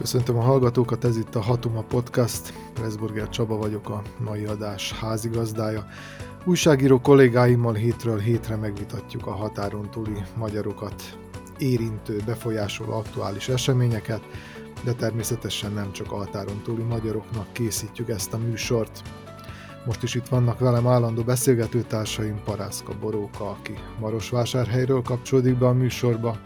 Köszöntöm a hallgatókat, ez itt a Hatuma Podcast. Pressburger Csaba vagyok, a mai adás házigazdája. Újságíró kollégáimmal hétről hétre megvitatjuk a határon túli magyarokat érintő, befolyásoló aktuális eseményeket, de természetesen nem csak a határon túli magyaroknak készítjük ezt a műsort. Most is itt vannak velem állandó beszélgetőtársaim, Parászka Boróka, aki Marosvásárhelyről kapcsolódik be a műsorba,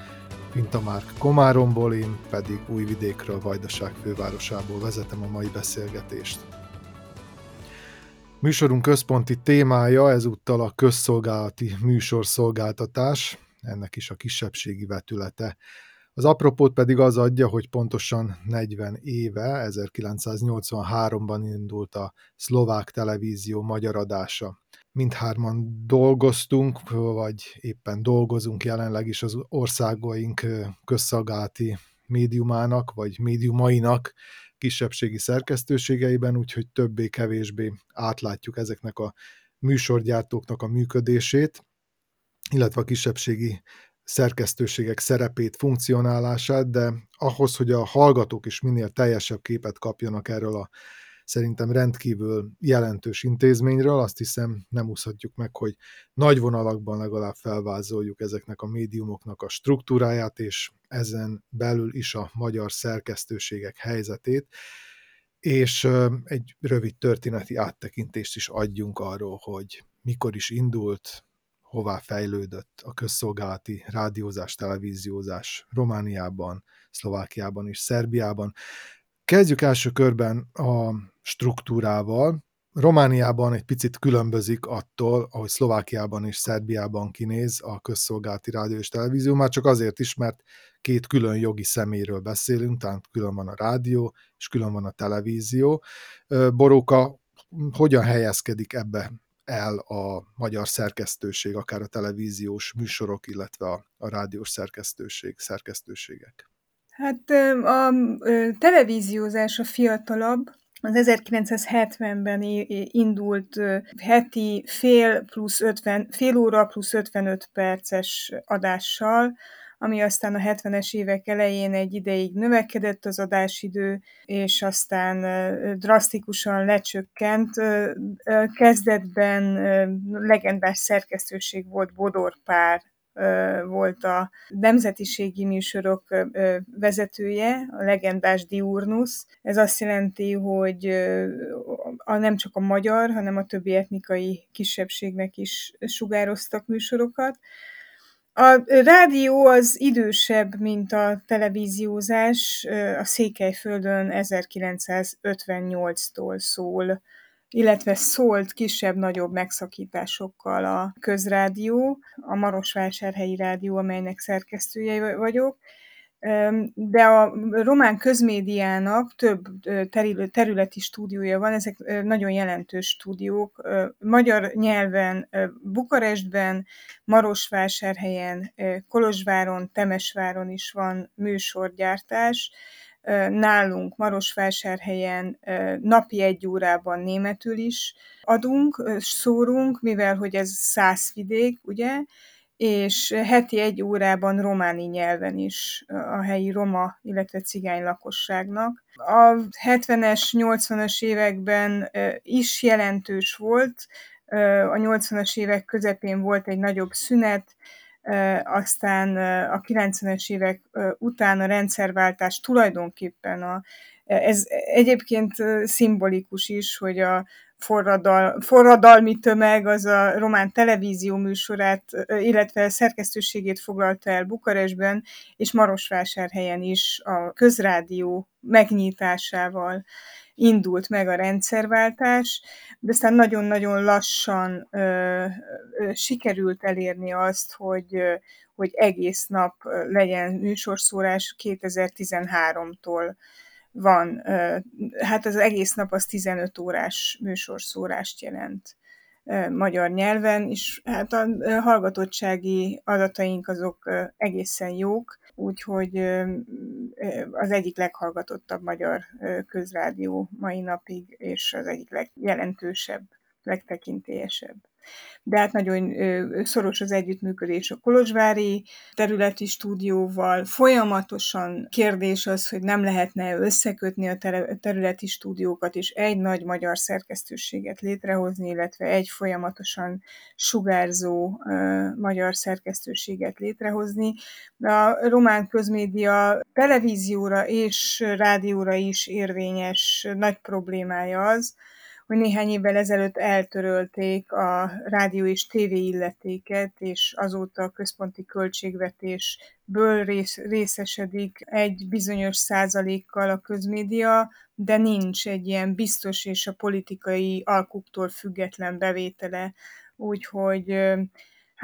Pintamárk Komáromból, én pedig Újvidékről, Vajdaság fővárosából vezetem a mai beszélgetést. Műsorunk központi témája ezúttal a közszolgálati műsorszolgáltatás, ennek is a kisebbségi vetülete. Az apropót pedig az adja, hogy pontosan 40 éve, 1983-ban indult a szlovák televízió magyar adása mindhárman dolgoztunk, vagy éppen dolgozunk jelenleg is az országaink közszolgálati médiumának, vagy médiumainak kisebbségi szerkesztőségeiben, úgyhogy többé-kevésbé átlátjuk ezeknek a műsorgyártóknak a működését, illetve a kisebbségi szerkesztőségek szerepét, funkcionálását, de ahhoz, hogy a hallgatók is minél teljesebb képet kapjanak erről a szerintem rendkívül jelentős intézményről. Azt hiszem nem úszhatjuk meg, hogy nagy vonalakban legalább felvázoljuk ezeknek a médiumoknak a struktúráját, és ezen belül is a magyar szerkesztőségek helyzetét, és egy rövid történeti áttekintést is adjunk arról, hogy mikor is indult, hová fejlődött a közszolgálati rádiózás, televíziózás Romániában, Szlovákiában és Szerbiában. Kezdjük első körben a struktúrával. Romániában egy picit különbözik attól, ahogy Szlovákiában és Szerbiában kinéz a közszolgálati rádió és televízió, már csak azért is, mert két külön jogi szeméről beszélünk, tehát külön van a rádió, és külön van a televízió. Boróka hogyan helyezkedik ebbe el a magyar szerkesztőség, akár a televíziós műsorok, illetve a, a rádiós szerkesztőség, szerkesztőségek? Hát a televíziózás a fiatalabb, az 1970-ben indult heti fél plusz 50, fél óra plusz 55 perces adással, ami aztán a 70-es évek elején egy ideig növekedett az adásidő, és aztán drasztikusan lecsökkent. Kezdetben legendás szerkesztőség volt Bodor Pár volt a nemzetiségi műsorok vezetője, a legendás Diurnus. Ez azt jelenti, hogy a, nem csak a magyar, hanem a többi etnikai kisebbségnek is sugároztak műsorokat. A rádió az idősebb, mint a televíziózás. A Székelyföldön 1958-tól szól illetve szólt kisebb-nagyobb megszakításokkal a közrádió, a Marosvásárhelyi Rádió, amelynek szerkesztője vagyok, de a román közmédiának több területi stúdiója van, ezek nagyon jelentős stúdiók. Magyar nyelven Bukarestben, Marosvásárhelyen, Kolozsváron, Temesváron is van műsorgyártás, nálunk Marosvásárhelyen napi egy órában németül is adunk, szórunk, mivel hogy ez százvidék, ugye, és heti egy órában románi nyelven is a helyi roma, illetve cigány lakosságnak. A 70-es, 80-as években is jelentős volt, a 80-as évek közepén volt egy nagyobb szünet, aztán a 90-es évek után a rendszerváltás tulajdonképpen a, ez egyébként szimbolikus is, hogy a forradal, forradalmi tömeg az a román televízió műsorát, illetve szerkesztőségét foglalta el Bukarestben, és Marosvásárhelyen is a közrádió megnyitásával indult meg a rendszerváltás, de aztán nagyon-nagyon lassan ö, ö, sikerült elérni azt, hogy, ö, hogy egész nap legyen műsorszórás 2013-tól van, hát az egész nap az 15 órás műsorszórást jelent magyar nyelven, és hát a hallgatottsági adataink azok egészen jók, úgyhogy az egyik leghallgatottabb magyar közrádió mai napig, és az egyik legjelentősebb, legtekintélyesebb. De hát nagyon szoros az együttműködés a Kolozsvári területi stúdióval. Folyamatosan kérdés az, hogy nem lehetne összekötni a területi stúdiókat, és egy nagy magyar szerkesztőséget létrehozni, illetve egy folyamatosan sugárzó magyar szerkesztőséget létrehozni. A román közmédia televízióra és rádióra is érvényes nagy problémája az, hogy néhány évvel ezelőtt eltörölték a rádió és tévé illetéket, és azóta a központi költségvetésből rész, részesedik egy bizonyos százalékkal a közmédia, de nincs egy ilyen biztos és a politikai alkuktól független bevétele. Úgyhogy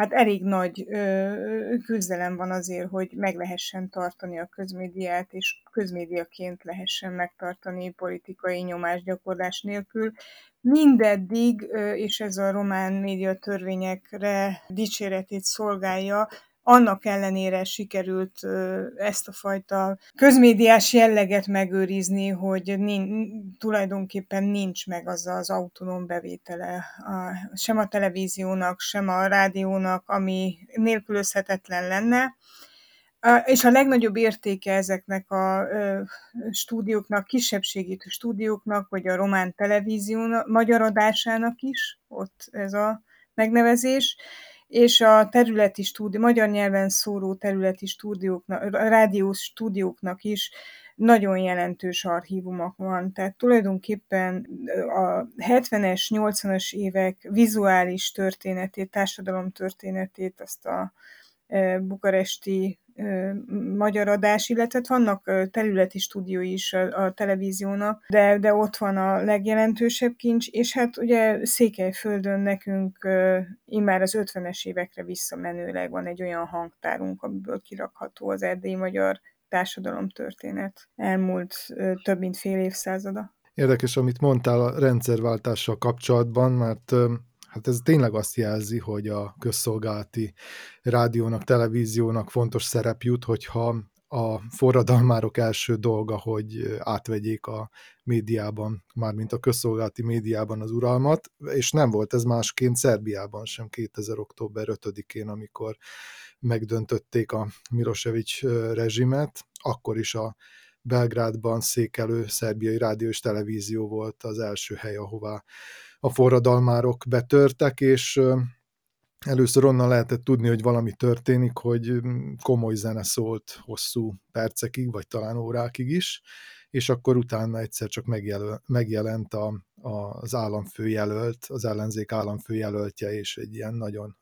hát elég nagy ö, küzdelem van azért, hogy meg lehessen tartani a közmédiát, és közmédiaként lehessen megtartani politikai nyomásgyakorlás nélkül. Mindeddig, ö, és ez a román média törvényekre dicséretét szolgálja, annak ellenére sikerült ezt a fajta közmédiás jelleget megőrizni, hogy nin, tulajdonképpen nincs meg az az autonóm bevétele a, sem a televíziónak, sem a rádiónak, ami nélkülözhetetlen lenne. És a legnagyobb értéke ezeknek a stúdióknak, kisebbségi stúdióknak, vagy a román televízió magyar adásának is, ott ez a megnevezés, és a területi stúdió, magyar nyelven szóró területi stúdióknak, rádiós stúdióknak is nagyon jelentős archívumok van. Tehát tulajdonképpen a 70-es, 80-as évek vizuális történetét, társadalom történetét, azt a bukaresti magyar adás, illetve vannak területi stúdiói is a, a televíziónak, de, de ott van a legjelentősebb kincs, és hát ugye Székelyföldön nekünk immár az 50-es évekre visszamenőleg van egy olyan hangtárunk, amiből kirakható az erdélyi magyar társadalom történet elmúlt több mint fél évszázada. Érdekes, amit mondtál a rendszerváltással kapcsolatban, mert hát ez tényleg azt jelzi, hogy a közszolgálati rádiónak, televíziónak fontos szerep jut, hogyha a forradalmárok első dolga, hogy átvegyék a médiában, mármint a közszolgálati médiában az uralmat, és nem volt ez másként Szerbiában sem 2000. október 5-én, amikor megdöntötték a Milosevic rezsimet, akkor is a Belgrádban székelő szerbiai rádió és televízió volt az első hely, ahová a forradalmárok betörtek, és először onnan lehetett tudni, hogy valami történik, hogy komoly zene szólt hosszú percekig, vagy talán órákig is, és akkor utána egyszer csak megjelent a, a, az államfőjelölt, az ellenzék államfőjelöltje, és egy ilyen nagyon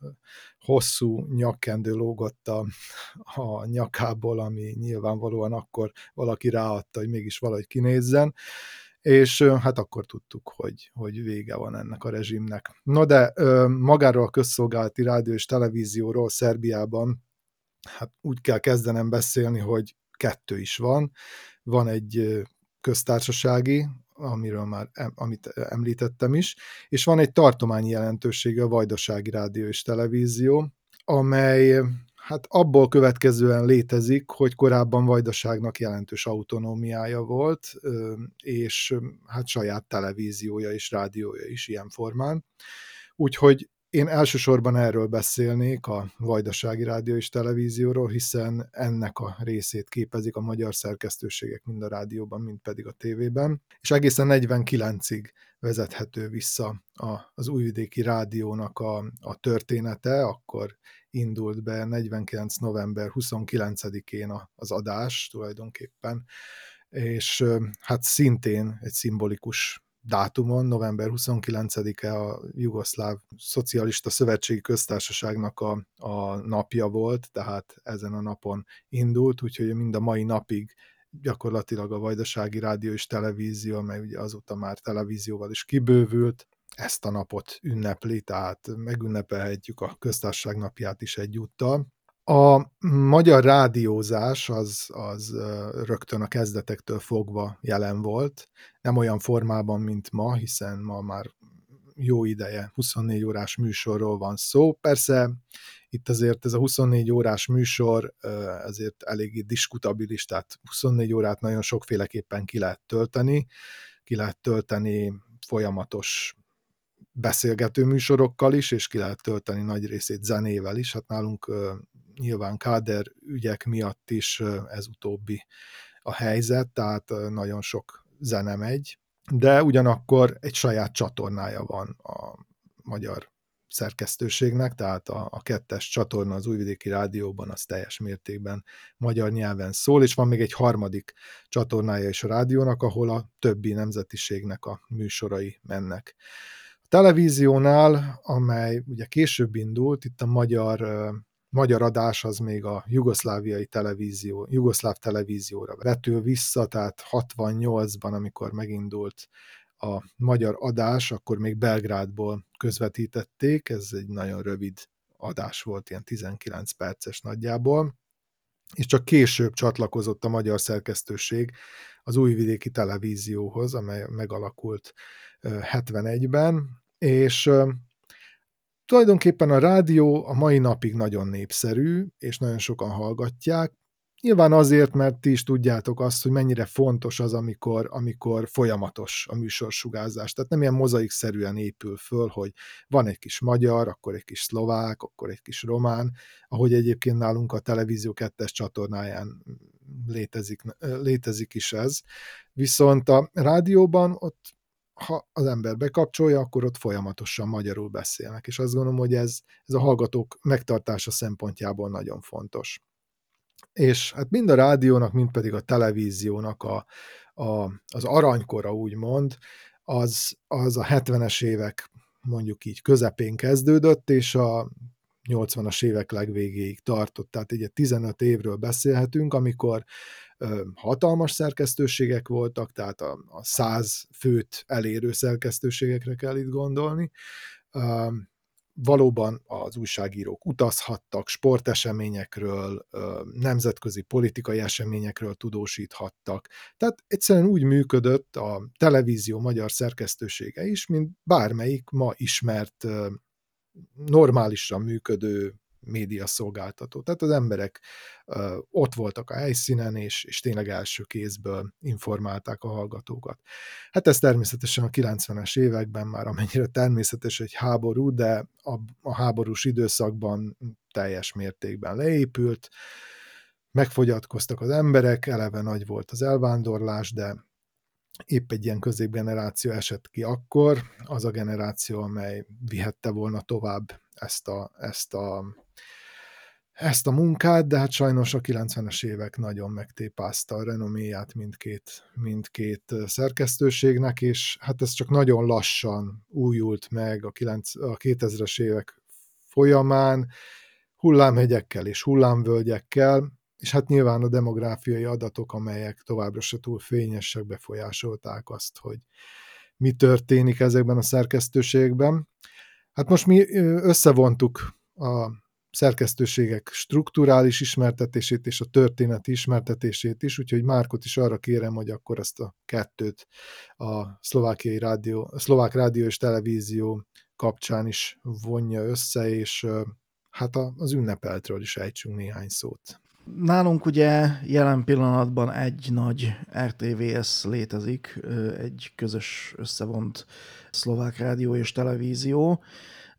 hosszú nyakkendő lógott a, a nyakából, ami nyilvánvalóan akkor valaki ráadta, hogy mégis valahogy kinézzen, és hát akkor tudtuk, hogy, hogy vége van ennek a rezsimnek. No de magáról a közszolgálati rádió és televízióról Szerbiában hát úgy kell kezdenem beszélni, hogy kettő is van. Van egy köztársasági, amiről már amit említettem is, és van egy tartományi jelentősége, a Vajdasági Rádió és Televízió, amely Hát abból következően létezik, hogy korábban Vajdaságnak jelentős autonómiája volt, és hát saját televíziója és rádiója is ilyen formán. Úgyhogy én elsősorban erről beszélnék, a Vajdasági Rádió és Televízióról, hiszen ennek a részét képezik a magyar szerkesztőségek mind a rádióban, mind pedig a tévében, és egészen 49-ig vezethető vissza az újvidéki rádiónak a, a története, akkor indult be 49. november 29-én az adás tulajdonképpen, és hát szintén egy szimbolikus dátumon, november 29-e a Jugoszláv Szocialista Szövetségi Köztársaságnak a, a napja volt, tehát ezen a napon indult, úgyhogy mind a mai napig gyakorlatilag a Vajdasági Rádió és Televízió, mely ugye azóta már televízióval is kibővült, ezt a napot ünnepli, tehát megünnepelhetjük a köztársaság napját is egyúttal. A magyar rádiózás az, az rögtön a kezdetektől fogva jelen volt, nem olyan formában, mint ma, hiszen ma már jó ideje 24 órás műsorról van szó. Persze itt azért ez a 24 órás műsor azért eléggé diskutabilis, tehát 24 órát nagyon sokféleképpen ki lehet tölteni, ki lehet tölteni folyamatos beszélgető műsorokkal is, és ki lehet tölteni nagy részét zenével is. Hát nálunk nyilván káder ügyek miatt is ez utóbbi a helyzet, tehát nagyon sok zene megy, de ugyanakkor egy saját csatornája van a magyar szerkesztőségnek, tehát a, a kettes csatorna az Újvidéki Rádióban az teljes mértékben magyar nyelven szól, és van még egy harmadik csatornája is a rádiónak, ahol a többi nemzetiségnek a műsorai mennek. Televíziónál, amely ugye később indult, itt a magyar magyar adás az még a jugoszláviai televízió, jugoszláv televízióra vetül vissza, tehát 68-ban, amikor megindult a magyar adás, akkor még Belgrádból közvetítették, ez egy nagyon rövid adás volt, ilyen 19 perces nagyjából, és csak később csatlakozott a magyar szerkesztőség az újvidéki televízióhoz, amely megalakult 71-ben, és tulajdonképpen a rádió a mai napig nagyon népszerű, és nagyon sokan hallgatják, Nyilván azért, mert ti is tudjátok azt, hogy mennyire fontos az, amikor, amikor folyamatos a műsorsugárzás. Tehát nem ilyen mozaikszerűen épül föl, hogy van egy kis magyar, akkor egy kis szlovák, akkor egy kis román, ahogy egyébként nálunk a Televízió 2-es csatornáján létezik, létezik is ez. Viszont a rádióban ott ha az ember bekapcsolja, akkor ott folyamatosan magyarul beszélnek, és azt gondolom, hogy ez, ez a hallgatók megtartása szempontjából nagyon fontos és hát mind a rádiónak, mind pedig a televíziónak a, a, az aranykora, úgymond, az, az a 70-es évek mondjuk így közepén kezdődött, és a 80-as évek legvégéig tartott. Tehát egy 15 évről beszélhetünk, amikor hatalmas szerkesztőségek voltak, tehát a, a 100 főt elérő szerkesztőségekre kell itt gondolni, valóban az újságírók utazhattak, sporteseményekről, nemzetközi politikai eseményekről tudósíthattak. Tehát egyszerűen úgy működött a televízió magyar szerkesztősége is, mint bármelyik ma ismert normálisan működő média szolgáltató. Tehát az emberek ott voltak a helyszínen, és, és tényleg első kézből informálták a hallgatókat. Hát ez természetesen a 90-es években már amennyire természetes egy háború, de a, a háborús időszakban teljes mértékben leépült, megfogyatkoztak az emberek, eleve nagy volt az elvándorlás, de épp egy ilyen középgeneráció esett ki akkor, az a generáció, amely vihette volna tovább ezt a, ezt a ezt a munkát, de hát sajnos a 90-es évek nagyon megtépázta a renoméját mindkét, mindkét szerkesztőségnek, és hát ez csak nagyon lassan újult meg a, 9, a 2000-es évek folyamán, hullámhegyekkel és hullámvölgyekkel, és hát nyilván a demográfiai adatok, amelyek továbbra se túl fényesek, befolyásolták azt, hogy mi történik ezekben a szerkesztőségben. Hát most mi összevontuk a szerkesztőségek strukturális ismertetését és a történeti ismertetését is, úgyhogy Márkot is arra kérem, hogy akkor ezt a kettőt a szlovákiai rádió, a szlovák rádió és televízió kapcsán is vonja össze, és hát az ünnepeltről is ejtsünk néhány szót. Nálunk ugye jelen pillanatban egy nagy RTVS létezik, egy közös összevont szlovák rádió és televízió,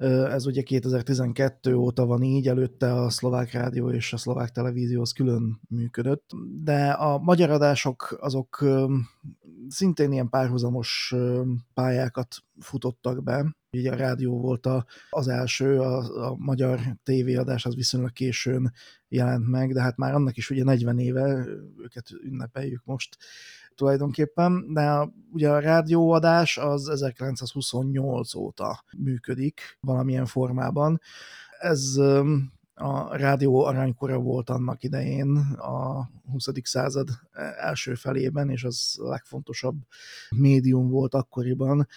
ez ugye 2012 óta van így, előtte a szlovák rádió és a szlovák televízió az külön működött, de a magyar adások azok szintén ilyen párhuzamos pályákat futottak be. Így a rádió volt a, az első, a, a magyar tévéadás az viszonylag későn jelent meg, de hát már annak is ugye 40 éve, őket ünnepeljük most tulajdonképpen, de ugye a rádióadás az 1928 óta működik valamilyen formában. Ez a rádió aranykora volt annak idején a 20. század első felében, és az legfontosabb médium volt akkoriban,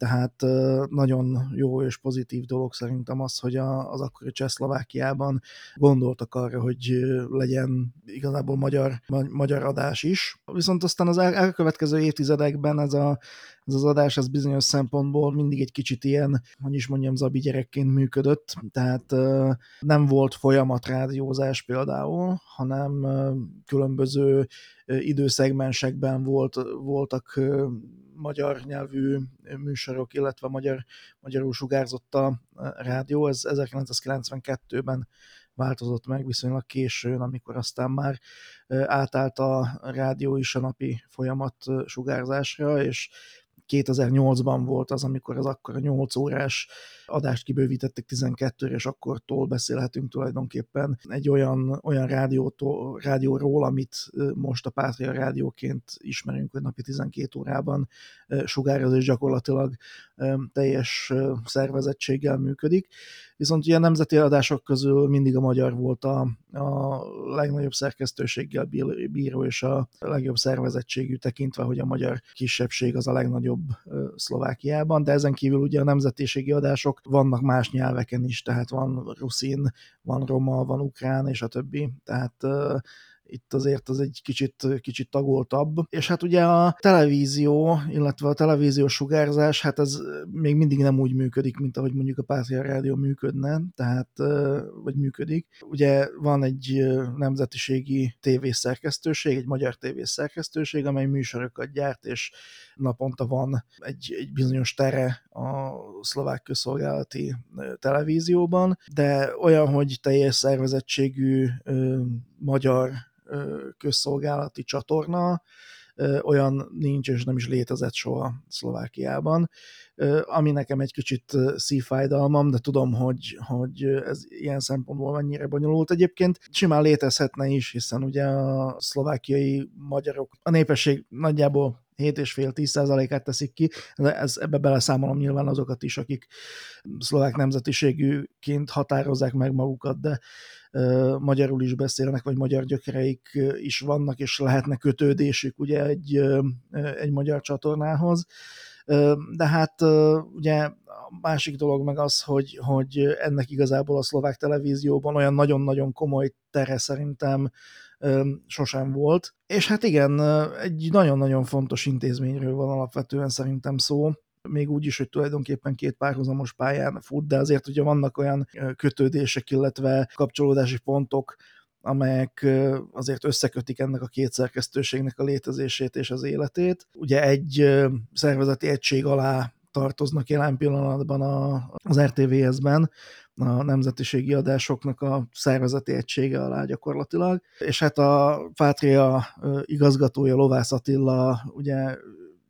tehát nagyon jó és pozitív dolog szerintem az, hogy az akkori Csehszlovákiában gondoltak arra, hogy legyen igazából magyar, magyar adás is. Viszont aztán az elkövetkező évtizedekben ez, a, ez az adás ez bizonyos szempontból mindig egy kicsit ilyen, hogy is mondjam, zabi gyerekként működött, tehát nem volt folyamat rádiózás például, hanem különböző időszegmensekben volt, voltak magyar nyelvű műsorok, illetve magyar, magyarul sugárzott a rádió. Ez 1992-ben változott meg viszonylag későn, amikor aztán már átállt a rádió is a napi folyamat sugárzásra, és 2008-ban volt az, amikor az akkor a 8 órás adást kibővítettek 12-re, és akkortól beszélhetünk tulajdonképpen egy olyan, olyan rádiótól, rádióról, amit most a Pátria rádióként ismerünk, hogy napi 12 órában sugároz, és gyakorlatilag teljes szervezettséggel működik. Viszont ugye nemzeti adások közül mindig a magyar volt a, a legnagyobb szerkesztőséggel bíró, és a legjobb szervezettségű tekintve, hogy a magyar kisebbség az a legnagyobb Szlovákiában, de ezen kívül ugye a nemzetiségi adások vannak más nyelveken is, tehát van ruszin, van roma, van ukrán, és a többi, tehát itt azért az egy kicsit, kicsit tagoltabb. És hát ugye a televízió, illetve a televíziós sugárzás, hát ez még mindig nem úgy működik, mint ahogy mondjuk a Pátria Rádió működne, tehát, vagy működik. Ugye van egy nemzetiségi tévészerkesztőség, egy magyar tévészerkesztőség, amely műsorokat gyárt, és naponta van egy, egy bizonyos tere a szlovák közszolgálati televízióban, de olyan, hogy teljes szervezettségű magyar közszolgálati csatorna, olyan nincs és nem is létezett soha Szlovákiában, ami nekem egy kicsit szívfájdalmam, de tudom, hogy, hogy ez ilyen szempontból mennyire bonyolult. Egyébként simán létezhetne is, hiszen ugye a szlovákiai magyarok, a népesség nagyjából 7,5-10%-át teszik ki, de ez, ebbe beleszámolom nyilván azokat is, akik szlovák nemzetiségűként határozzák meg magukat, de magyarul is beszélnek, vagy magyar gyökereik is vannak, és lehetne kötődésük ugye egy, egy magyar csatornához. De hát ugye a másik dolog meg az, hogy, hogy ennek igazából a szlovák televízióban olyan nagyon-nagyon komoly tere szerintem sosem volt. És hát igen, egy nagyon-nagyon fontos intézményről van alapvetően szerintem szó, még úgy is, hogy tulajdonképpen két párhuzamos pályán fut, de azért ugye vannak olyan kötődések, illetve kapcsolódási pontok, amelyek azért összekötik ennek a két szerkesztőségnek a létezését és az életét. Ugye egy szervezeti egység alá tartoznak jelen pillanatban az RTVS-ben, a nemzetiségi adásoknak a szervezeti egysége alá gyakorlatilag. És hát a Pátria igazgatója Lovász Attila ugye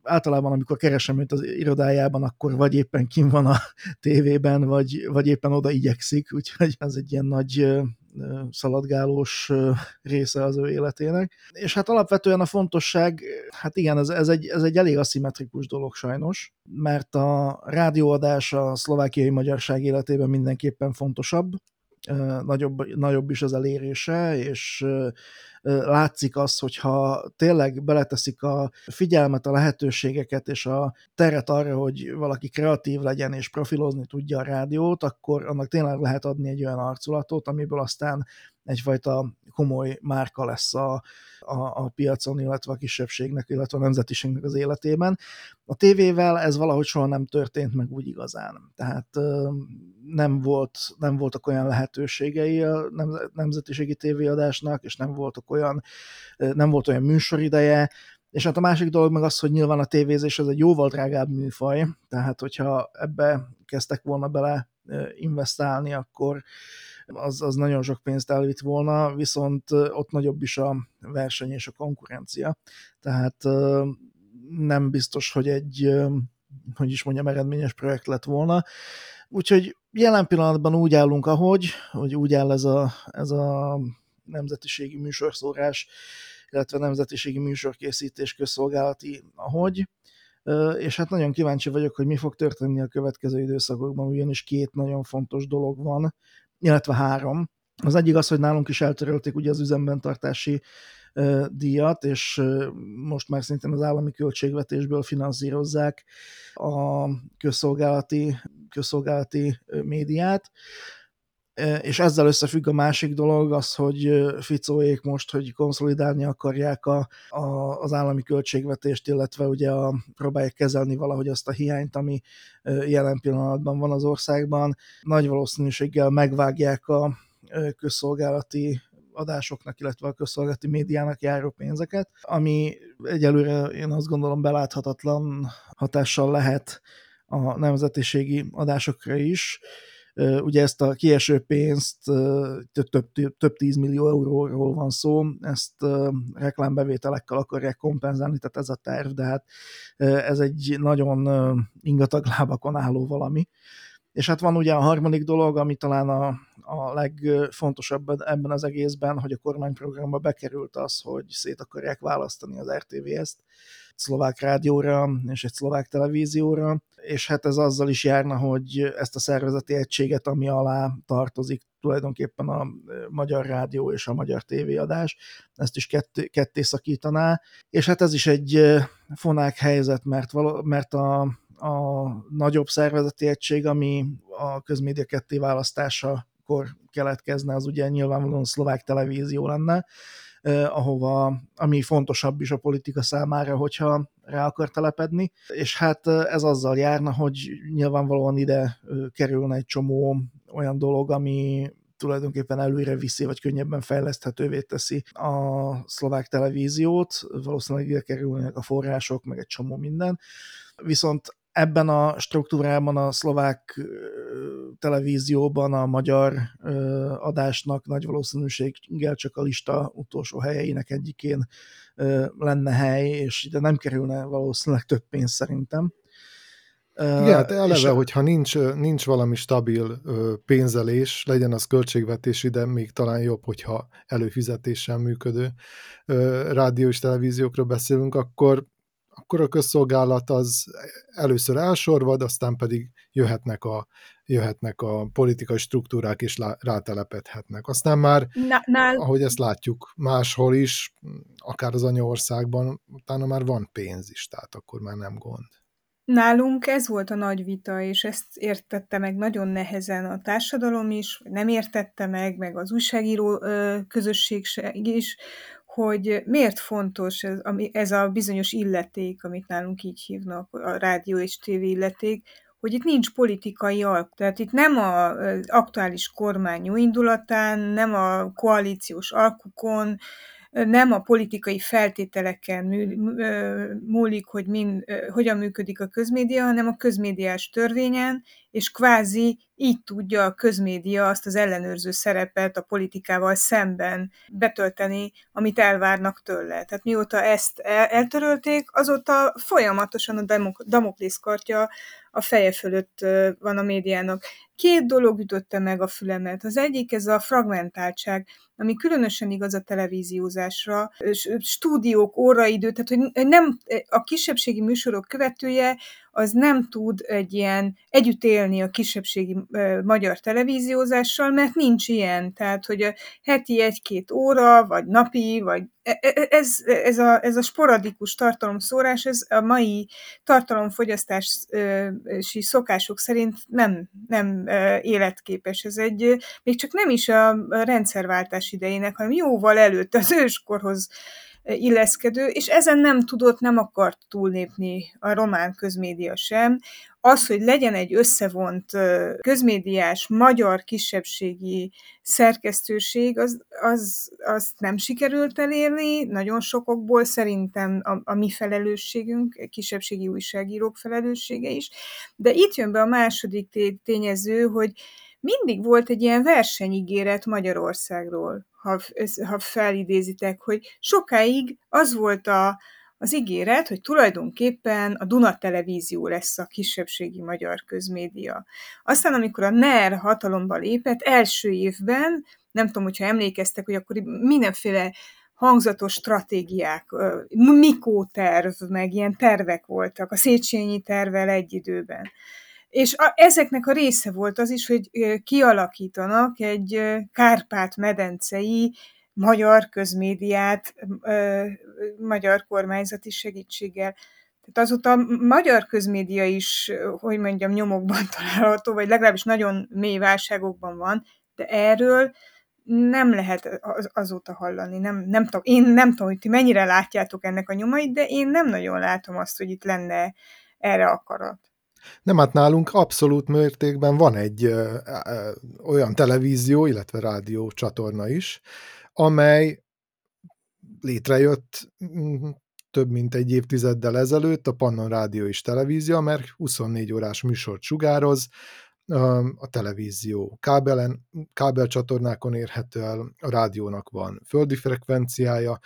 általában, amikor keresem őt az irodájában, akkor vagy éppen kim van a tévében, vagy, vagy éppen oda igyekszik, úgyhogy ez egy ilyen nagy szaladgálós része az ő életének. És hát alapvetően a fontosság, hát igen, ez, ez, egy, ez egy elég aszimmetrikus dolog sajnos, mert a rádióadás a szlovákiai magyarság életében mindenképpen fontosabb, nagyobb, nagyobb is az elérése, és látszik az, hogyha tényleg beleteszik a figyelmet, a lehetőségeket és a teret arra, hogy valaki kreatív legyen és profilozni tudja a rádiót, akkor annak tényleg lehet adni egy olyan arculatot, amiből aztán egyfajta komoly márka lesz a, a, a piacon, illetve a kisebbségnek, illetve a nemzetiségnek az életében. A tévével ez valahogy soha nem történt meg úgy igazán. Tehát nem, volt, nem voltak olyan lehetőségei a nemzetiségi tévéadásnak, és nem voltak olyan, nem volt olyan műsorideje, és hát a másik dolog meg az, hogy nyilván a tévézés az egy jóval drágább műfaj, tehát hogyha ebbe kezdtek volna bele investálni, akkor az, az nagyon sok pénzt elvitt volna, viszont ott nagyobb is a verseny és a konkurencia. Tehát nem biztos, hogy egy, hogy is mondjam, eredményes projekt lett volna. Úgyhogy jelen pillanatban úgy állunk, ahogy, hogy úgy áll ez a, ez a nemzetiségi műsorszórás, illetve nemzetiségi műsorkészítés közszolgálati, ahogy. És hát nagyon kíváncsi vagyok, hogy mi fog történni a következő időszakokban, ugyanis két nagyon fontos dolog van, illetve három. Az egyik az, hogy nálunk is eltörölték ugye az üzemben tartási díjat, és most már szintén az állami költségvetésből finanszírozzák a közszolgálati, közszolgálati médiát, és ezzel összefügg a másik dolog az, hogy Ficóék most, hogy konszolidálni akarják a, a, az állami költségvetést, illetve ugye a, próbálják kezelni valahogy azt a hiányt, ami jelen pillanatban van az országban. Nagy valószínűséggel megvágják a közszolgálati adásoknak, illetve a közszolgálati médiának járó pénzeket, ami egyelőre én azt gondolom beláthatatlan hatással lehet a nemzetiségi adásokra is. Ugye ezt a kieső pénzt több, több, több 10 millió euróról van szó, ezt reklámbevételekkel akarják kompenzálni, tehát ez a terv, de hát ez egy nagyon ingatag lábakon álló valami. És hát van ugye a harmadik dolog, ami talán a, a legfontosabb ebben az egészben, hogy a kormányprogramba bekerült az, hogy szét akarják választani az RTS-t szlovák rádióra és egy szlovák televízióra, és hát ez azzal is járna, hogy ezt a szervezeti egységet, ami alá tartozik tulajdonképpen a magyar rádió és a magyar tévéadás, ezt is ketté, ketté szakítaná, és hát ez is egy fonák helyzet, mert, való, mert a, a nagyobb szervezeti egység, ami a közmédia ketté választásakor keletkezne, az ugye nyilvánvalóan szlovák televízió lenne, ahova, ami fontosabb is a politika számára, hogyha rá akar telepedni, és hát ez azzal járna, hogy nyilvánvalóan ide kerülne egy csomó olyan dolog, ami tulajdonképpen előre viszi, vagy könnyebben fejleszthetővé teszi a szlovák televíziót, valószínűleg ide kerülnek a források, meg egy csomó minden. Viszont ebben a struktúrában a szlovák televízióban a magyar adásnak nagy valószínűséggel csak a lista utolsó helyeinek egyikén lenne hely, és ide nem kerülne valószínűleg több pénz szerintem. Igen, hát eleve, és hogyha nincs, nincs valami stabil pénzelés, legyen az költségvetés, de még talán jobb, hogyha előfizetéssel működő rádió és televíziókról beszélünk, akkor akkor a közszolgálat az először elsorvad, aztán pedig jöhetnek a, jöhetnek a politikai struktúrák, és rátelepedhetnek. Aztán már, Nál... ahogy ezt látjuk máshol is, akár az anyaországban, utána már van pénz is, tehát akkor már nem gond. Nálunk ez volt a nagy vita, és ezt értette meg nagyon nehezen a társadalom is, nem értette meg, meg az újságíró közösség is, hogy miért fontos ez, ez a bizonyos illeték, amit nálunk így hívnak, a rádió és tévé illeték, hogy itt nincs politikai alk. Tehát itt nem az aktuális kormány jó indulatán, nem a koalíciós alkukon, nem a politikai feltételeken múlik, hogy min, hogyan működik a közmédia, hanem a közmédiás törvényen, és kvázi így tudja a közmédia azt az ellenőrző szerepet a politikával szemben betölteni, amit elvárnak tőle. Tehát mióta ezt eltörölték, azóta folyamatosan a Damoklész kartja a feje fölött van a médiának. Két dolog ütötte meg a fülemet. Az egyik ez a fragmentáltság, ami különösen igaz a televíziózásra, stúdiók, óraidő, tehát hogy nem a kisebbségi műsorok követője az nem tud egy ilyen együtt élni a kisebbségi magyar televíziózással, mert nincs ilyen. Tehát, hogy a heti egy-két óra, vagy napi, vagy e, e, e, ez, ez, a, ez a sporadikus tartalomszórás, ez a mai tartalomfogyasztási szokások szerint nem, nem életképes. Ez egy, még csak nem is a rendszerváltás idejének, hanem jóval előtt az őskorhoz illeszkedő, és ezen nem tudott, nem akart túlnépni a román közmédia sem. Az, hogy legyen egy összevont közmédiás magyar kisebbségi szerkesztőség, az, az, az nem sikerült elérni, nagyon sokokból szerintem a, a mi felelősségünk, kisebbségi újságírók felelőssége is, de itt jön be a második tényező, hogy mindig volt egy ilyen versenyigéret Magyarországról ha, ha felidézitek, hogy sokáig az volt a, az ígéret, hogy tulajdonképpen a Duna Televízió lesz a kisebbségi magyar közmédia. Aztán, amikor a NER hatalomba lépett, első évben, nem tudom, hogyha emlékeztek, hogy akkor mindenféle hangzatos stratégiák, Mikó terv, meg ilyen tervek voltak, a Széchenyi tervvel egy időben. És a, ezeknek a része volt az is, hogy kialakítanak egy Kárpát-medencei magyar közmédiát, magyar kormányzati segítséggel. Tehát azóta a magyar közmédia is, hogy mondjam, nyomokban található, vagy legalábbis nagyon mély válságokban van, de erről nem lehet azóta hallani. Nem, nem tudom, én nem tudom, hogy ti mennyire látjátok ennek a nyomait, de én nem nagyon látom azt, hogy itt lenne erre akarat. Nem, hát nálunk abszolút mértékben van egy ö, ö, olyan televízió, illetve rádió csatorna is, amely létrejött több mint egy évtizeddel ezelőtt a Pannon Rádió és Televízió, mert 24 órás műsort sugároz, a televízió kábelen, kábelcsatornákon érhető el, a rádiónak van földi frekvenciája,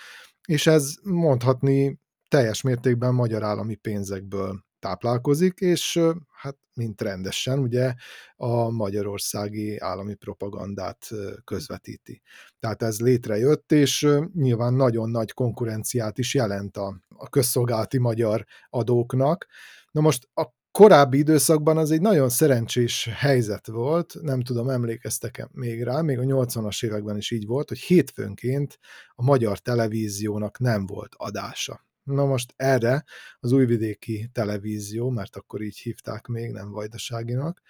és ez mondhatni teljes mértékben magyar állami pénzekből táplálkozik, és hát mint rendesen ugye a magyarországi állami propagandát közvetíti. Tehát ez létrejött, és nyilván nagyon nagy konkurenciát is jelent a, a közszolgálati magyar adóknak. Na most a korábbi időszakban az egy nagyon szerencsés helyzet volt, nem tudom, emlékeztek-e még rá, még a 80-as években is így volt, hogy hétfőnként a magyar televíziónak nem volt adása. Na most erre az újvidéki televízió, mert akkor így hívták még, nem Vajdaságinak,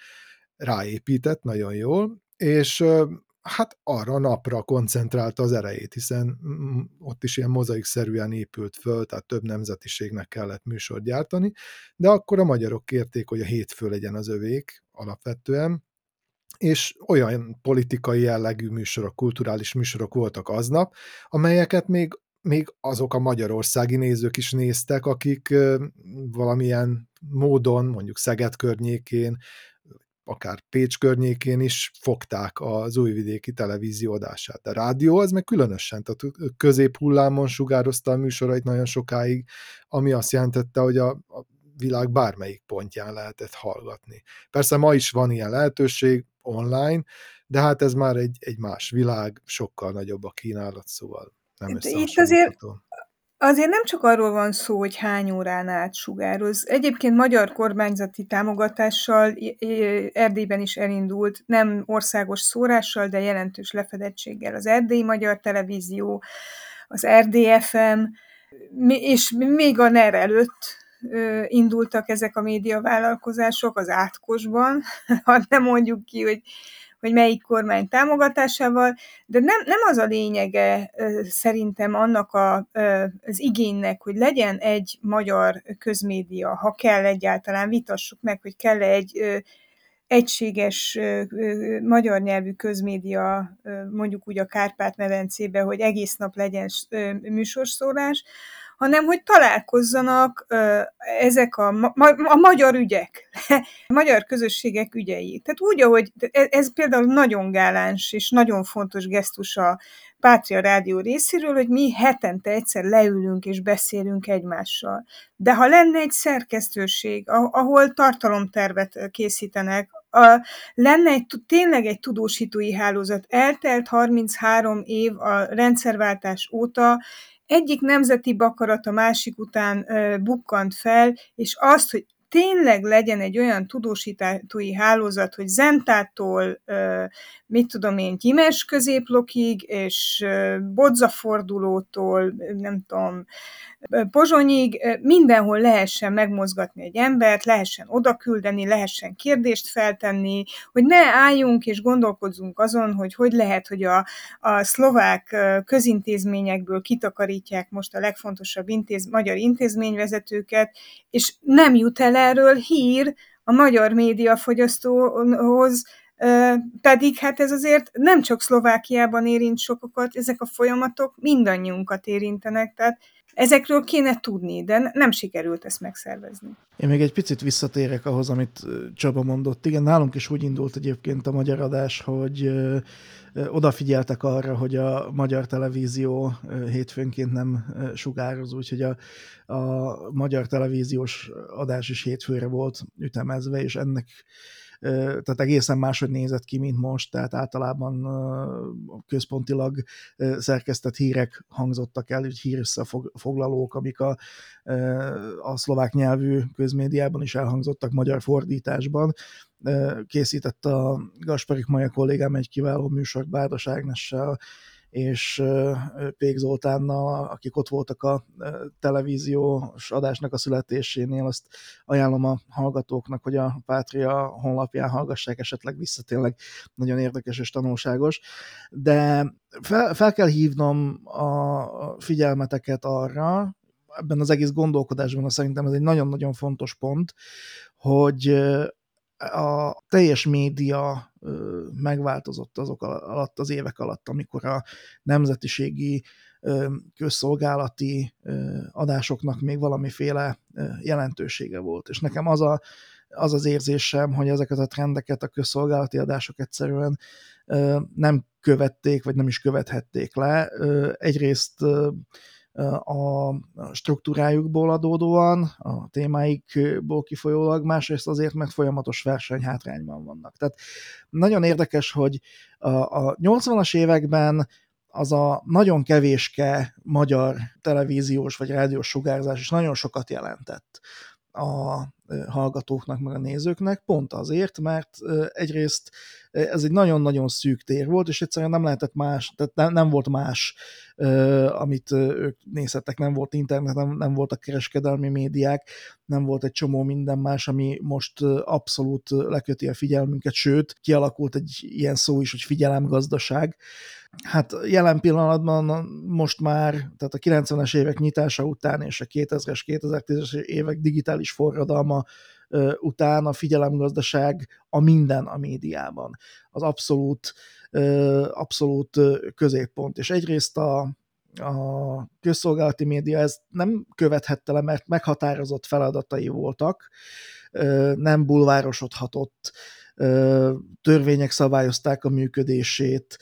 ráépített nagyon jól, és hát arra napra koncentrálta az erejét, hiszen mm, ott is ilyen mozaikszerűen épült föl, tehát több nemzetiségnek kellett műsort gyártani, de akkor a magyarok kérték, hogy a hétfő legyen az övék alapvetően, és olyan politikai jellegű műsorok, kulturális műsorok voltak aznap, amelyeket még még azok a magyarországi nézők is néztek, akik valamilyen módon, mondjuk Szeged környékén, akár Pécs környékén is fogták az újvidéki televízió adását. A rádió az meg különösen, tehát középhullámon sugározta a műsorait nagyon sokáig, ami azt jelentette, hogy a, a világ bármelyik pontján lehetett hallgatni. Persze ma is van ilyen lehetőség online, de hát ez már egy, egy más világ, sokkal nagyobb a kínálat, szóval nem Itt azért, azért nem csak arról van szó, hogy hány órán át sugároz. Egyébként magyar kormányzati támogatással Erdélyben is elindult, nem országos szórással, de jelentős lefedettséggel. Az Erdélyi Magyar Televízió, az RDFM, és még a NER előtt indultak ezek a médiavállalkozások az átkosban, ha nem mondjuk ki, hogy hogy melyik kormány támogatásával, de nem, nem az a lényege szerintem annak a, az igénynek, hogy legyen egy magyar közmédia, ha kell egyáltalán, vitassuk meg, hogy kell egy egységes magyar nyelvű közmédia, mondjuk úgy a Kárpát-medencébe, hogy egész nap legyen műsorszórás, hanem hogy találkozzanak ezek a, ma, a magyar ügyek, a magyar közösségek ügyei. Tehát úgy, ahogy ez, ez például nagyon gáláns és nagyon fontos gesztus a Pátria Rádió részéről, hogy mi hetente egyszer leülünk és beszélünk egymással. De ha lenne egy szerkesztőség, ahol tartalomtervet készítenek, a, lenne egy, tényleg egy tudósítói hálózat. Eltelt 33 év a rendszerváltás óta, egyik nemzeti bakarat a másik után bukkant fel, és azt, hogy tényleg legyen egy olyan tudósítói hálózat, hogy Zentától, mit tudom én, Gyimes középlokig, és Bodzafordulótól, nem tudom, Pozsonyig, mindenhol lehessen megmozgatni egy embert, lehessen oda küldeni, lehessen kérdést feltenni, hogy ne álljunk és gondolkozzunk azon, hogy hogy lehet, hogy a, a szlovák közintézményekből kitakarítják most a legfontosabb intéz, magyar intézményvezetőket, és nem jut el erről hír a magyar médiafogyasztóhoz, pedig hát ez azért nem csak Szlovákiában érint sokakat, ezek a folyamatok mindannyiunkat érintenek, tehát Ezekről kéne tudni, de nem sikerült ezt megszervezni. Én még egy picit visszatérek ahhoz, amit Csaba mondott. Igen, nálunk is úgy indult egyébként a magyar adás, hogy odafigyeltek arra, hogy a magyar televízió hétfőnként nem sugároz, úgyhogy a, a magyar televíziós adás is hétfőre volt ütemezve, és ennek tehát egészen máshogy nézett ki, mint most, tehát általában központilag szerkesztett hírek hangzottak el, úgy hírösszefoglalók, amik a, a szlovák nyelvű közmédiában is elhangzottak magyar fordításban. Készített a Gasparik Maja kollégám egy kiváló műsor Bárdas Ágnessel, és Pék Zoltánnal, akik ott voltak a televíziós adásnak a születésénél, azt ajánlom a hallgatóknak, hogy a Pátria honlapján hallgassák esetleg vissza, tényleg nagyon érdekes és tanulságos. De fel, fel kell hívnom a figyelmeteket arra, ebben az egész gondolkodásban szerintem ez egy nagyon-nagyon fontos pont, hogy a teljes média megváltozott azok alatt, az évek alatt, amikor a nemzetiségi közszolgálati adásoknak még valamiféle jelentősége volt. És nekem az a, az, az érzésem, hogy ezeket a trendeket a közszolgálati adások egyszerűen nem követték, vagy nem is követhették le. Egyrészt a struktúrájukból adódóan, a témáikból kifolyólag, másrészt azért, mert folyamatos versenyhátrányban vannak. Tehát nagyon érdekes, hogy a 80-as években az a nagyon kevéske magyar televíziós vagy rádiós sugárzás is nagyon sokat jelentett a hallgatóknak, meg a nézőknek, pont azért, mert egyrészt ez egy nagyon-nagyon szűk tér volt, és egyszerűen nem lehetett más, tehát nem, nem volt más, amit ők nézhettek, nem volt internet, nem, nem voltak kereskedelmi médiák, nem volt egy csomó minden más, ami most abszolút leköti a figyelmünket, sőt, kialakult egy ilyen szó is, hogy figyelemgazdaság, Hát jelen pillanatban most már, tehát a 90-es évek nyitása után és a 2000-es, 2010-es évek digitális forradalma után a figyelemgazdaság a minden a médiában. Az abszolút, abszolút középpont. És egyrészt a, a közszolgálati média ezt nem követhette le, mert meghatározott feladatai voltak, nem bulvárosodhatott, törvények szabályozták a működését,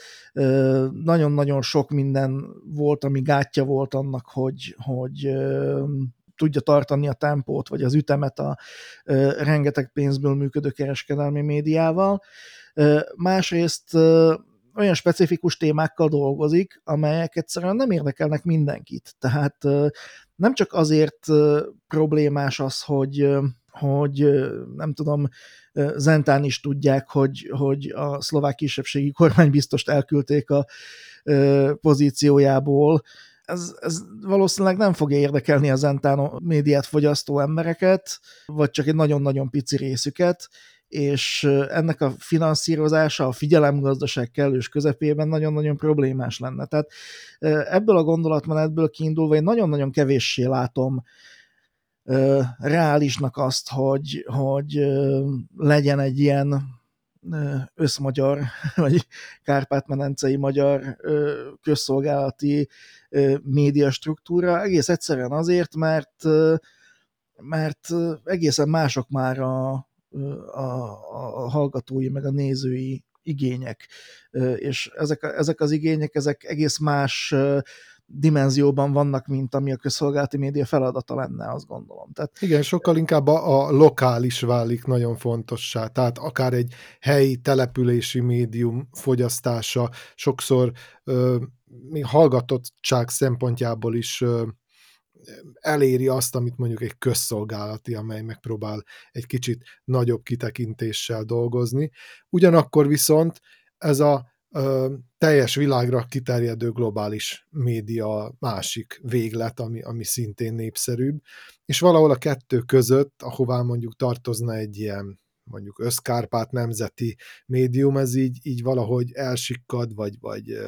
nagyon-nagyon sok minden volt, ami gátja volt annak, hogy, hogy tudja tartani a tempót, vagy az ütemet a rengeteg pénzből működő kereskedelmi médiával. Másrészt olyan specifikus témákkal dolgozik, amelyek egyszerűen nem érdekelnek mindenkit. Tehát nem csak azért problémás az, hogy hogy nem tudom, Zentán is tudják, hogy, hogy a szlovák kisebbségi kormány biztost elküldték a pozíciójából. Ez, ez valószínűleg nem fogja érdekelni a Zentán médiát fogyasztó embereket, vagy csak egy nagyon-nagyon pici részüket, és ennek a finanszírozása a figyelemgazdaság kellős közepében nagyon-nagyon problémás lenne. Tehát ebből a gondolatmenetből kiindulva én nagyon-nagyon kevéssé látom reálisnak azt, hogy, hogy legyen egy ilyen összmagyar, vagy kárpát-medencei magyar közszolgálati médiastruktúra, egész egyszerűen azért, mert, mert egészen mások már a, a, a hallgatói, meg a nézői igények, és ezek, ezek az igények, ezek egész más dimenzióban vannak, mint ami a közszolgálati média feladata lenne, azt gondolom. Tehát, Igen, sokkal inkább a, a lokális válik nagyon fontossá, tehát akár egy helyi települési médium fogyasztása sokszor ö, még hallgatottság szempontjából is eléri azt, amit mondjuk egy közszolgálati, amely megpróbál egy kicsit nagyobb kitekintéssel dolgozni. Ugyanakkor viszont ez a ö, teljes világra kiterjedő globális média másik véglet, ami, ami szintén népszerűbb, és valahol a kettő között, ahová mondjuk tartozna egy ilyen mondjuk összkárpát nemzeti médium, ez így, így valahogy elsikkad, vagy, vagy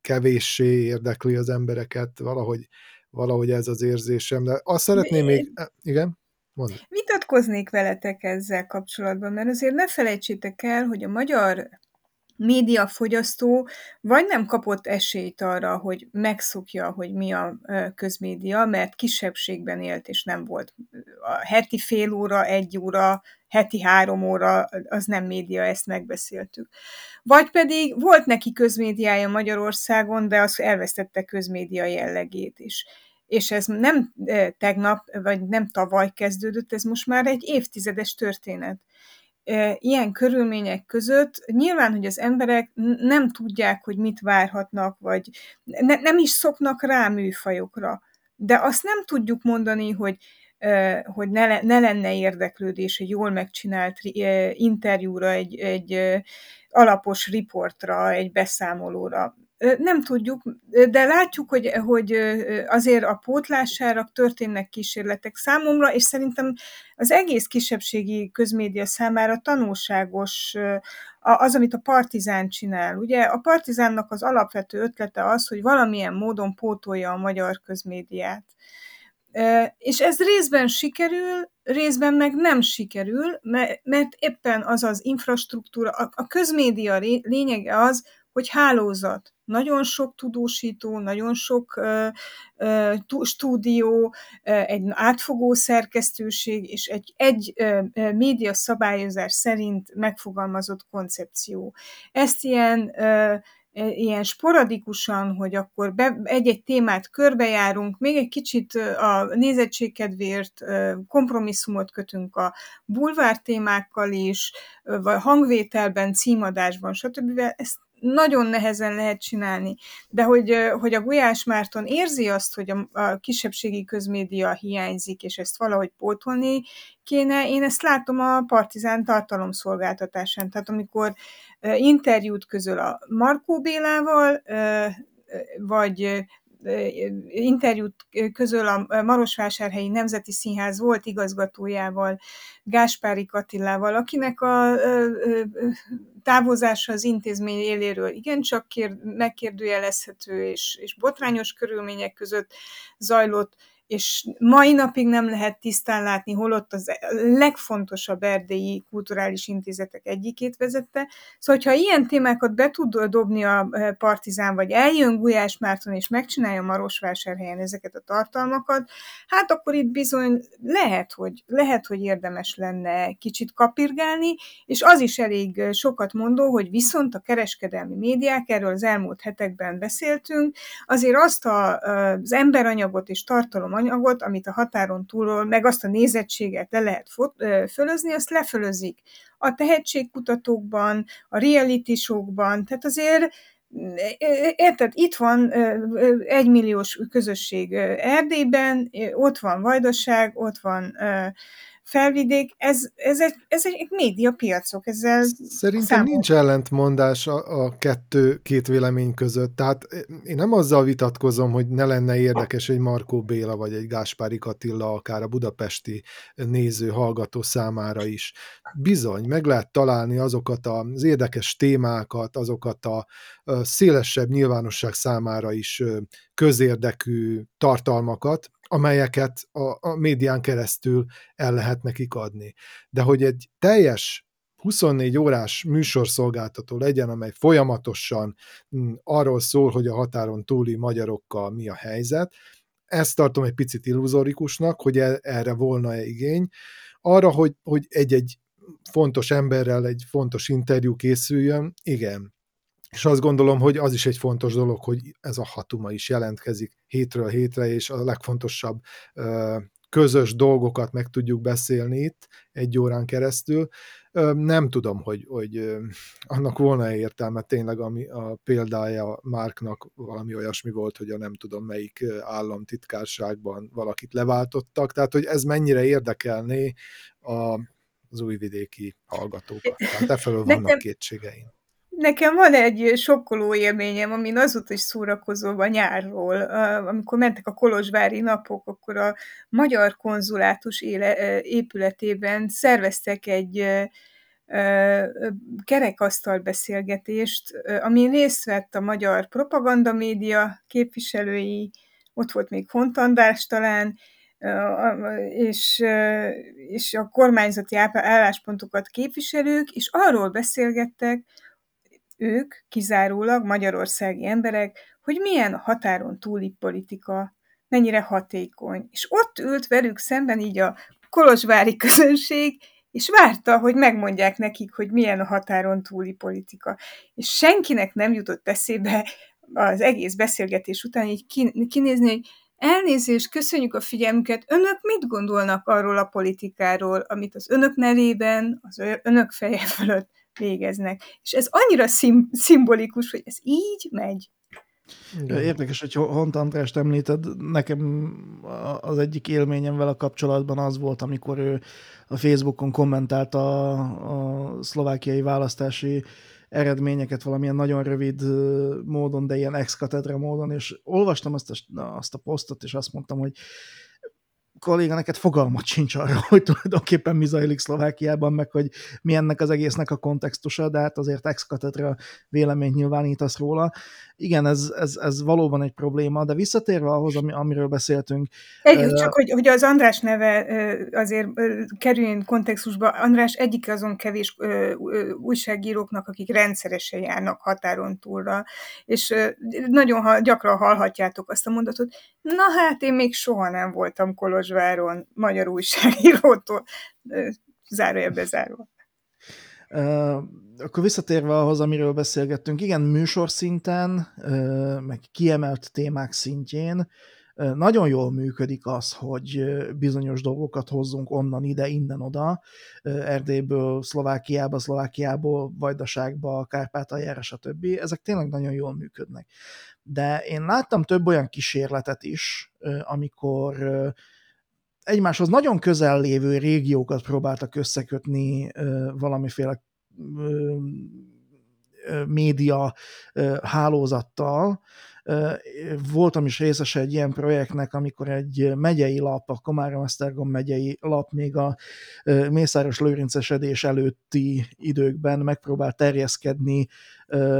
kevéssé érdekli az embereket, valahogy, valahogy ez az érzésem, de azt szeretném még... Igen? Mondj. Vitatkoznék veletek ezzel kapcsolatban, mert azért ne felejtsétek el, hogy a magyar médiafogyasztó vagy nem kapott esélyt arra, hogy megszokja, hogy mi a közmédia, mert kisebbségben élt, és nem volt a heti fél óra, egy óra, heti három óra, az nem média, ezt megbeszéltük. Vagy pedig volt neki közmédiája Magyarországon, de az elvesztette közmédia jellegét is. És ez nem tegnap, vagy nem tavaly kezdődött, ez most már egy évtizedes történet ilyen körülmények között nyilván, hogy az emberek nem tudják, hogy mit várhatnak, vagy ne, nem is szoknak rá műfajokra. De azt nem tudjuk mondani, hogy hogy ne, ne lenne érdeklődés egy jól megcsinált interjúra, egy, egy alapos riportra, egy beszámolóra. Nem tudjuk, de látjuk, hogy, hogy azért a pótlására történnek kísérletek számomra, és szerintem az egész kisebbségi közmédia számára tanulságos az, amit a Partizán csinál. Ugye a Partizánnak az alapvető ötlete az, hogy valamilyen módon pótolja a magyar közmédiát És ez részben sikerül, részben meg nem sikerül, mert éppen az az infrastruktúra, a közmédia lényege az, hogy hálózat. Nagyon sok tudósító, nagyon sok stúdió, egy átfogó szerkesztőség és egy, egy média szabályozás szerint megfogalmazott koncepció. Ezt ilyen uh, ilyen sporadikusan, hogy akkor be, egy-egy témát körbejárunk, még egy kicsit a nézettségkedvéért kompromisszumot kötünk a bulvár témákkal is, vagy hangvételben, címadásban, stb. Ezt nagyon nehezen lehet csinálni. De hogy, hogy a Gulyás Márton érzi azt, hogy a, a kisebbségi közmédia hiányzik, és ezt valahogy pótolni kéne, én ezt látom a Partizán tartalomszolgáltatásán. Tehát amikor interjút közöl a Markó Bélával, vagy interjút közöl a Marosvásárhelyi Nemzeti Színház volt igazgatójával, Gáspári Katillával, akinek a távozása az intézmény éléről igencsak kér, megkérdőjelezhető és, és botrányos körülmények között zajlott, és mai napig nem lehet tisztán látni, holott az legfontosabb erdélyi kulturális intézetek egyikét vezette. Szóval, hogyha ilyen témákat be tud dobni a e, partizán, vagy eljön Gulyás Márton, és megcsinálja Marosvásárhelyen ezeket a tartalmakat, hát akkor itt bizony lehet, hogy, lehet, hogy érdemes lenne kicsit kapirgálni, és az is elég sokat mondó, hogy viszont a kereskedelmi médiák, erről az elmúlt hetekben beszéltünk, azért azt a, az emberanyagot és tartalom anyagot, amit a határon túlról, meg azt a nézettséget le lehet fölözni, azt lefölözik. A tehetségkutatókban, a reality showkban, tehát azért Érted, itt van egymilliós közösség Erdélyben, ott van Vajdaság, ott van felvidék, ez, ez, egy, ez egy médiapiacok, ezzel Szerintem számol. nincs ellentmondás a, a kettő, két vélemény között, tehát én nem azzal vitatkozom, hogy ne lenne érdekes egy Markó Béla vagy egy Gáspári Katilla, akár a budapesti néző, hallgató számára is. Bizony, meg lehet találni azokat az érdekes témákat, azokat a szélesebb nyilvánosság számára is közérdekű tartalmakat, amelyeket a, a médián keresztül el lehet nekik adni. De hogy egy teljes 24 órás műsorszolgáltató legyen, amely folyamatosan mm, arról szól, hogy a határon túli magyarokkal mi a helyzet, ezt tartom egy picit illuzorikusnak, hogy e, erre volna-e igény. Arra, hogy, hogy egy-egy fontos emberrel egy fontos interjú készüljön, igen, és azt gondolom, hogy az is egy fontos dolog, hogy ez a hatuma is jelentkezik hétről hétre, és a legfontosabb közös dolgokat meg tudjuk beszélni itt egy órán keresztül. Nem tudom, hogy, hogy annak volna értelme tényleg, ami a példája Márknak valami olyasmi volt, hogy a nem tudom melyik államtitkárságban valakit leváltottak, tehát hogy ez mennyire érdekelné a, az újvidéki hallgatókat. Tehát e felől vannak kétségeim. Nekem van egy sokkoló élményem, amin azóta is szórakozóban nyárról, amikor mentek a Kolozsvári napok, akkor a magyar konzulátus éle, épületében szerveztek egy kerekasztal beszélgetést, amin részt vett a magyar propagandamédia képviselői, ott volt még Fontandás talán, és, és a kormányzati álláspontokat képviselők, és arról beszélgettek, ők kizárólag magyarországi emberek, hogy milyen határon túli politika, mennyire hatékony. És ott ült velük szemben így a kolozsvári közönség, és várta, hogy megmondják nekik, hogy milyen a határon túli politika. És senkinek nem jutott eszébe az egész beszélgetés után így kinézni, hogy elnézést, köszönjük a figyelmüket, önök mit gondolnak arról a politikáról, amit az önök nevében, az önök feje fölött végeznek. És ez annyira szim- szimbolikus, hogy ez így megy. Érdekes, hogy Hont Andrást említed, nekem az egyik élményem vele kapcsolatban az volt, amikor ő a Facebookon kommentálta a, a szlovákiai választási eredményeket valamilyen nagyon rövid módon, de ilyen ex módon, és olvastam azt a, azt a posztot, és azt mondtam, hogy kolléga, neked fogalmat sincs arra, hogy tulajdonképpen mi zajlik Szlovákiában, meg hogy mi ennek az egésznek a kontextusa, de hát azért ex véleményt nyilvánítasz róla. Igen, ez, ez, ez valóban egy probléma, de visszatérve ahhoz, ami, amiről beszéltünk. Egy, uh, csak hogy, hogy az András neve azért kerüljön kontextusba. András egyik azon kevés újságíróknak, akik rendszeresen járnak határon túlra, és nagyon gyakran hallhatjátok azt a mondatot, na hát én még soha nem voltam Kolozsváron magyar újságírótól, zárójelbe zárva. Uh, akkor visszatérve ahhoz, amiről beszélgettünk, igen, műsorszinten, uh, meg kiemelt témák szintjén nagyon jól működik az, hogy bizonyos dolgokat hozzunk onnan ide, innen oda, Erdélyből, Szlovákiába, Szlovákiából, Vajdaságba, Kárpátaljára, stb. Ezek tényleg nagyon jól működnek. De én láttam több olyan kísérletet is, amikor egymáshoz nagyon közel lévő régiókat próbáltak összekötni valamiféle média hálózattal, Voltam is részese egy ilyen projektnek, amikor egy megyei lap, a Komárom-Esztergom megyei lap még a Mészáros Lőrincesedés előtti időkben megpróbált terjeszkedni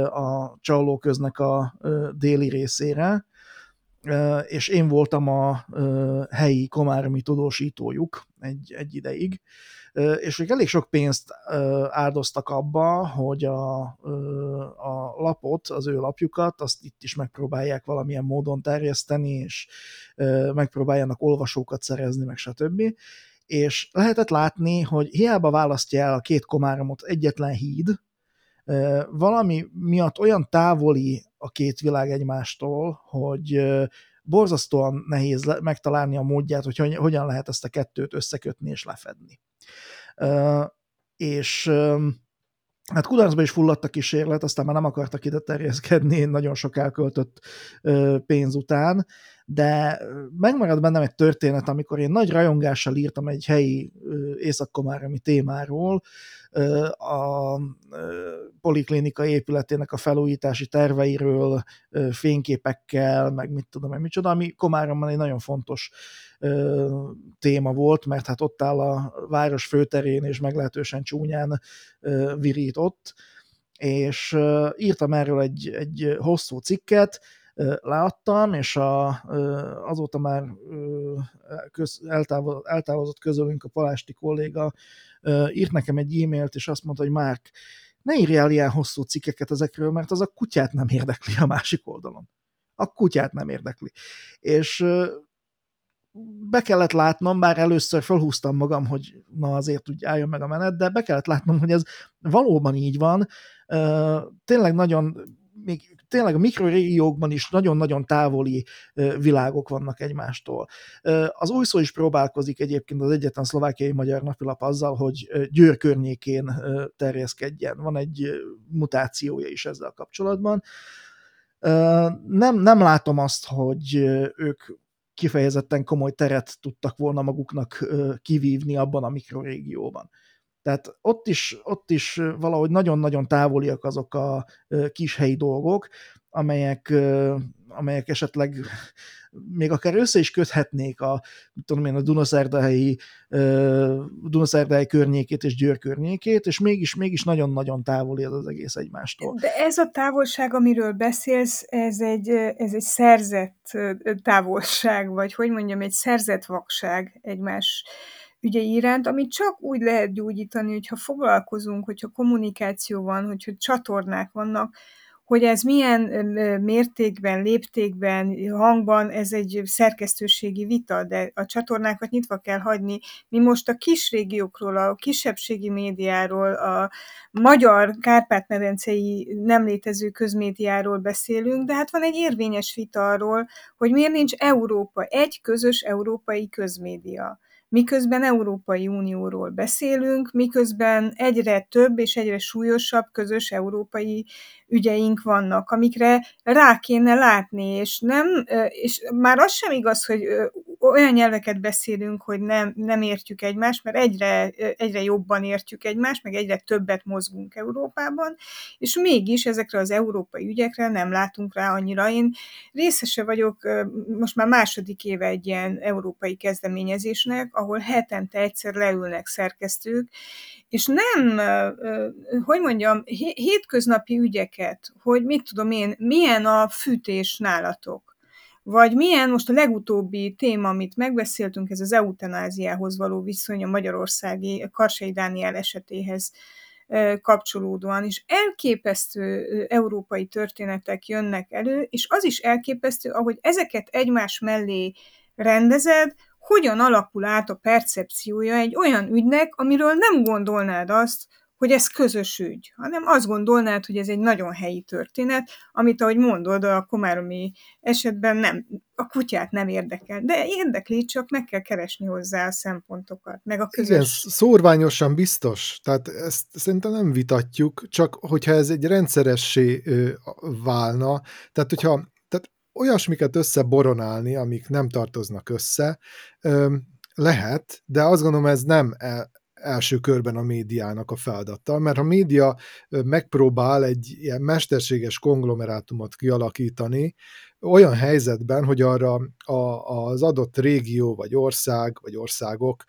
a Csallóköznek a déli részére, és én voltam a helyi komáromi tudósítójuk egy, egy ideig, és ők elég sok pénzt áldoztak abba, hogy a, a lapot, az ő lapjukat, azt itt is megpróbálják valamilyen módon terjeszteni, és megpróbáljanak olvasókat szerezni, meg stb. És lehetett látni, hogy hiába választja el a két komáromot egyetlen híd, valami miatt olyan távoli a két világ egymástól, hogy borzasztóan nehéz megtalálni a módját, hogy hogyan lehet ezt a kettőt összekötni és lefedni. És Hát kudarcba is fulladt a kísérlet, aztán már nem akartak ide terjeszkedni nagyon sok elköltött pénz után, de megmarad bennem egy történet, amikor én nagy rajongással írtam egy helyi északkomáromi témáról, a poliklinika épületének a felújítási terveiről, fényképekkel, meg mit tudom, meg micsoda, ami Komáromban egy nagyon fontos téma volt, mert hát ott áll a város főterén, és meglehetősen csúnyán virít ott, és írtam erről egy, egy hosszú cikket, leadtam, és a, azóta már köz, eltávozott közölünk a Palásti kolléga írt nekem egy e-mailt, és azt mondta, hogy Márk, ne írjál ilyen hosszú cikkeket ezekről, mert az a kutyát nem érdekli a másik oldalon. A kutyát nem érdekli. És be kellett látnom, bár először felhúztam magam, hogy na azért úgy álljon meg a menet, de be kellett látnom, hogy ez valóban így van. Tényleg nagyon még tényleg a mikrorégiókban is nagyon-nagyon távoli világok vannak egymástól. Az új szó is próbálkozik egyébként az egyetlen szlovákiai magyar napilap azzal, hogy Győr környékén terjeszkedjen. Van egy mutációja is ezzel kapcsolatban. Nem, nem látom azt, hogy ők kifejezetten komoly teret tudtak volna maguknak kivívni abban a mikrorégióban. Tehát ott is, ott is valahogy nagyon-nagyon távoliak azok a kis helyi dolgok, amelyek, amelyek esetleg még akár össze is köthetnék a, tudom én, a Dunaszerdahelyi, Dunaszerdahelyi környékét és Győr környékét, és mégis, mégis nagyon-nagyon távoli ez az egész egymástól. De ez a távolság, amiről beszélsz, ez egy, ez egy szerzett távolság, vagy hogy mondjam, egy szerzett vakság egymás ügyei iránt, amit csak úgy lehet gyógyítani, hogyha foglalkozunk, hogyha kommunikáció van, hogyha csatornák vannak, hogy ez milyen mértékben, léptékben, hangban, ez egy szerkesztőségi vita, de a csatornákat nyitva kell hagyni. Mi most a kis régiókról, a kisebbségi médiáról, a magyar kárpát-medencei nem létező közmédiáról beszélünk, de hát van egy érvényes vita arról, hogy miért nincs Európa, egy közös európai közmédia miközben Európai Unióról beszélünk, miközben egyre több és egyre súlyosabb közös európai ügyeink vannak, amikre rá kéne látni, és nem, és már az sem igaz, hogy olyan nyelveket beszélünk, hogy nem, nem értjük egymást, mert egyre, egyre jobban értjük egymást, meg egyre többet mozgunk Európában, és mégis ezekre az európai ügyekre nem látunk rá annyira. Én részese vagyok most már második éve egy ilyen európai kezdeményezésnek, ahol hetente egyszer leülnek szerkesztők, és nem, hogy mondjam, hétköznapi ügyeket, hogy mit tudom én, milyen a fűtés nálatok, vagy milyen most a legutóbbi téma, amit megbeszéltünk, ez az eutanáziához való viszony a magyarországi Karsai Dániel esetéhez kapcsolódóan, és elképesztő európai történetek jönnek elő, és az is elképesztő, ahogy ezeket egymás mellé rendezed, hogyan alakul át a percepciója egy olyan ügynek, amiről nem gondolnád azt, hogy ez közös ügy, hanem azt gondolnád, hogy ez egy nagyon helyi történet, amit, ahogy mondod, a komáromi esetben nem, a kutyát nem érdekel, de érdekli, csak meg kell keresni hozzá a szempontokat, meg a közös... Igen, szórványosan biztos, tehát ezt szerintem nem vitatjuk, csak hogyha ez egy rendszeressé válna, tehát hogyha olyasmiket összeboronálni, amik nem tartoznak össze, lehet, de azt gondolom ez nem e, első körben a médiának a feladata, mert a média megpróbál egy ilyen mesterséges konglomerátumot kialakítani, olyan helyzetben, hogy arra a, az adott régió, vagy ország, vagy országok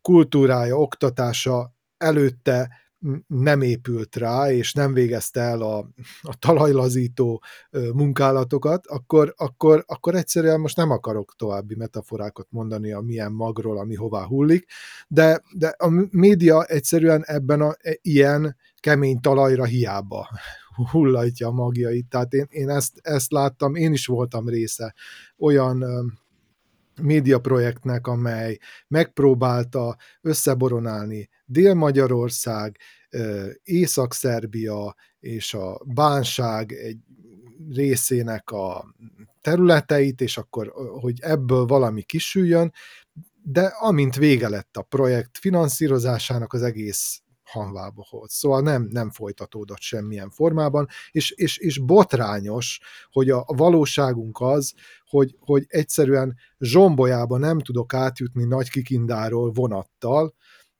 kultúrája, oktatása előtte nem épült rá, és nem végezte el a, a talajlazító munkálatokat, akkor, akkor, akkor egyszerűen most nem akarok további metaforákat mondani a milyen magról, ami hová hullik, de, de a média egyszerűen ebben a e, ilyen kemény talajra hiába hullajtja a magjait. Tehát én, én ezt, ezt láttam, én is voltam része olyan médiaprojektnek, amely megpróbálta összeboronálni Dél-Magyarország, Észak-Szerbia és a Bánság egy részének a területeit, és akkor, hogy ebből valami kisüljön, de amint vége lett a projekt finanszírozásának, az egész hanvába volt. Szóval nem, nem folytatódott semmilyen formában, és, és, és botrányos, hogy a, valóságunk az, hogy, hogy egyszerűen zsombolyába nem tudok átjutni Nagy Kikindáról vonattal,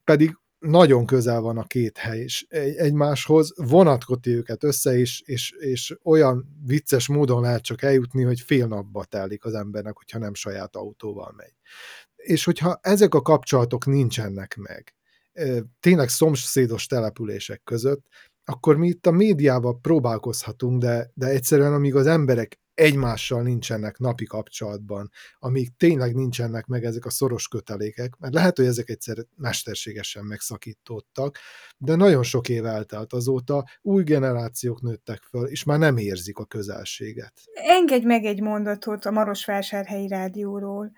pedig nagyon közel van a két hely is egymáshoz, vonatkotti őket össze, és, és, és olyan vicces módon lehet csak eljutni, hogy fél napba telik az embernek, hogyha nem saját autóval megy. És hogyha ezek a kapcsolatok nincsenek meg, tényleg szomszédos települések között, akkor mi itt a médiával próbálkozhatunk, de, de egyszerűen amíg az emberek egymással nincsenek napi kapcsolatban, amíg tényleg nincsenek meg ezek a szoros kötelékek, mert lehet, hogy ezek egyszer mesterségesen megszakítottak, de nagyon sok év eltelt azóta, új generációk nőttek föl, és már nem érzik a közelséget. Engedj meg egy mondatot a Marosvásárhelyi Rádióról.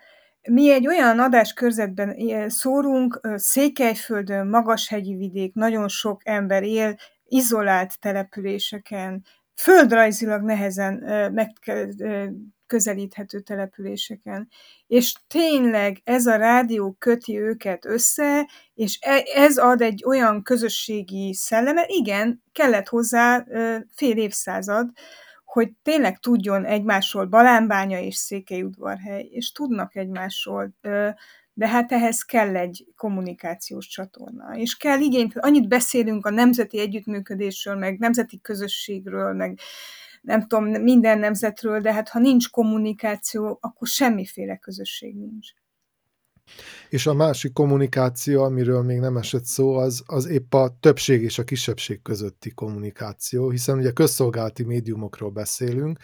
Mi egy olyan adáskörzetben szórunk, Székelyföldön, magashegyi vidék, nagyon sok ember él, izolált településeken, földrajzilag nehezen megközelíthető településeken. És tényleg ez a rádió köti őket össze, és e, ez ad egy olyan közösségi szellemet, igen, kellett hozzá fél évszázad, hogy tényleg tudjon egymásról Balánbánya és Székelyudvarhely, és tudnak egymásról, de hát ehhez kell egy kommunikációs csatorna, és kell igényt, annyit beszélünk a nemzeti együttműködésről, meg nemzeti közösségről, meg nem tudom, minden nemzetről, de hát ha nincs kommunikáció, akkor semmiféle közösség nincs. És a másik kommunikáció, amiről még nem esett szó, az, az épp a többség és a kisebbség közötti kommunikáció, hiszen ugye közszolgálati médiumokról beszélünk,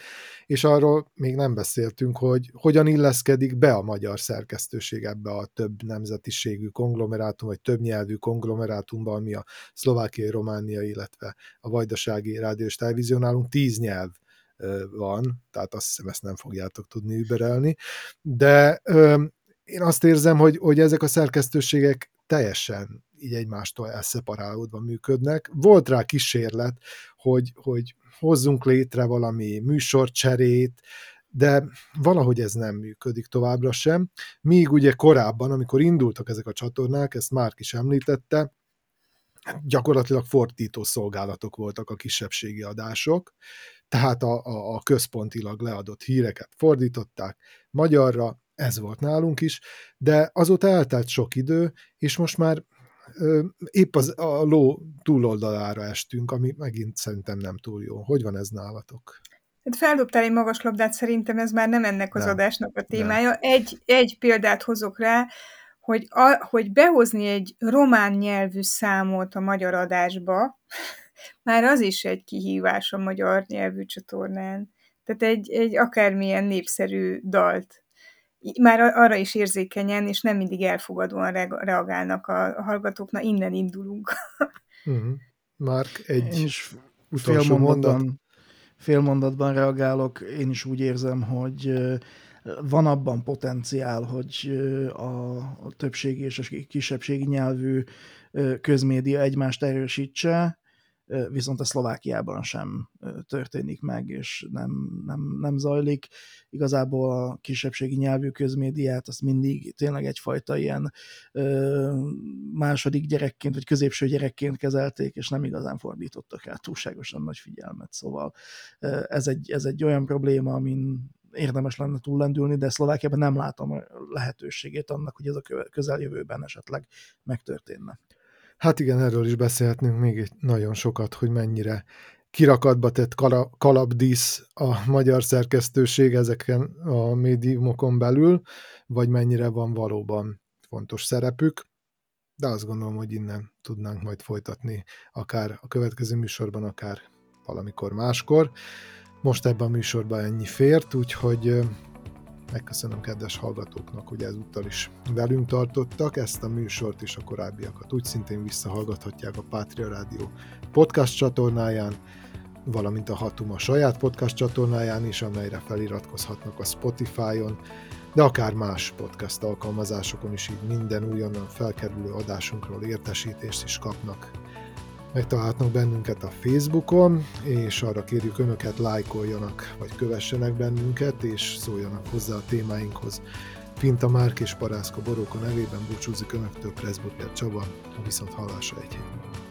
és arról még nem beszéltünk, hogy hogyan illeszkedik be a magyar szerkesztőség ebbe a több nemzetiségű konglomerátum, vagy több nyelvű konglomerátumba, ami a szlovákiai, románia, illetve a vajdasági rádió és televízió. Nálunk tíz nyelv van, tehát azt hiszem ezt nem fogjátok tudni überelni, de én azt érzem, hogy, hogy ezek a szerkesztőségek teljesen így egymástól elszeparálódva működnek. Volt rá kísérlet, hogy, hogy hozzunk létre valami műsorcserét, de valahogy ez nem működik továbbra sem. Míg ugye korábban, amikor indultak ezek a csatornák, ezt már is említette, gyakorlatilag fordító szolgálatok voltak a kisebbségi adások, tehát a, a, a központilag leadott híreket fordították magyarra, ez volt nálunk is, de azóta eltelt sok idő, és most már épp az, a ló túloldalára estünk, ami megint szerintem nem túl jó. Hogy van ez nálatok? Hát feldobtál egy magas labdát, szerintem ez már nem ennek az nem, adásnak a témája. Egy, egy példát hozok rá, hogy, a, hogy behozni egy román nyelvű számot a magyar adásba, már az is egy kihívás a magyar nyelvű csatornán. Tehát egy, egy akármilyen népszerű dalt. Már arra is érzékenyen, és nem mindig elfogadóan reagálnak a hallgatók. Na, innen indulunk. uh-huh. Márk, egy is fél mondatban, fél mondatban reagálok. Én is úgy érzem, hogy van abban potenciál, hogy a többségi és a kisebbségi nyelvű közmédia egymást erősítse, viszont a Szlovákiában sem történik meg, és nem, nem, nem zajlik. Igazából a kisebbségi nyelvű közmédiát azt mindig tényleg egyfajta ilyen második gyerekként, vagy középső gyerekként kezelték, és nem igazán fordítottak rá túlságosan nagy figyelmet. Szóval ez egy, ez egy olyan probléma, amin érdemes lenne túllendülni, de Szlovákiában nem látom lehetőségét annak, hogy ez a közeljövőben esetleg megtörténne. Hát igen, erről is beszélhetnénk még egy nagyon sokat, hogy mennyire kirakatba tett kalapdísz a magyar szerkesztőség ezeken a médiumokon belül, vagy mennyire van valóban fontos szerepük, de azt gondolom, hogy innen tudnánk majd folytatni akár a következő műsorban, akár valamikor máskor. Most ebben a műsorban ennyi fért, úgyhogy megköszönöm kedves hallgatóknak, hogy ezúttal is velünk tartottak. Ezt a műsort és a korábbiakat úgy szintén visszahallgathatják a Pátria Rádió podcast csatornáján, valamint a Hatum a saját podcast csatornáján is, amelyre feliratkozhatnak a Spotify-on, de akár más podcast alkalmazásokon is így minden újonnan felkerülő adásunkról értesítést is kapnak. Megtalálhatnak bennünket a Facebookon, és arra kérjük Önöket lájkoljanak, vagy kövessenek bennünket, és szóljanak hozzá a témáinkhoz. Pinta Márk és Parászka Boróka nevében búcsúzik Önöktől Pressburger Csaba, a viszont hallása egy hét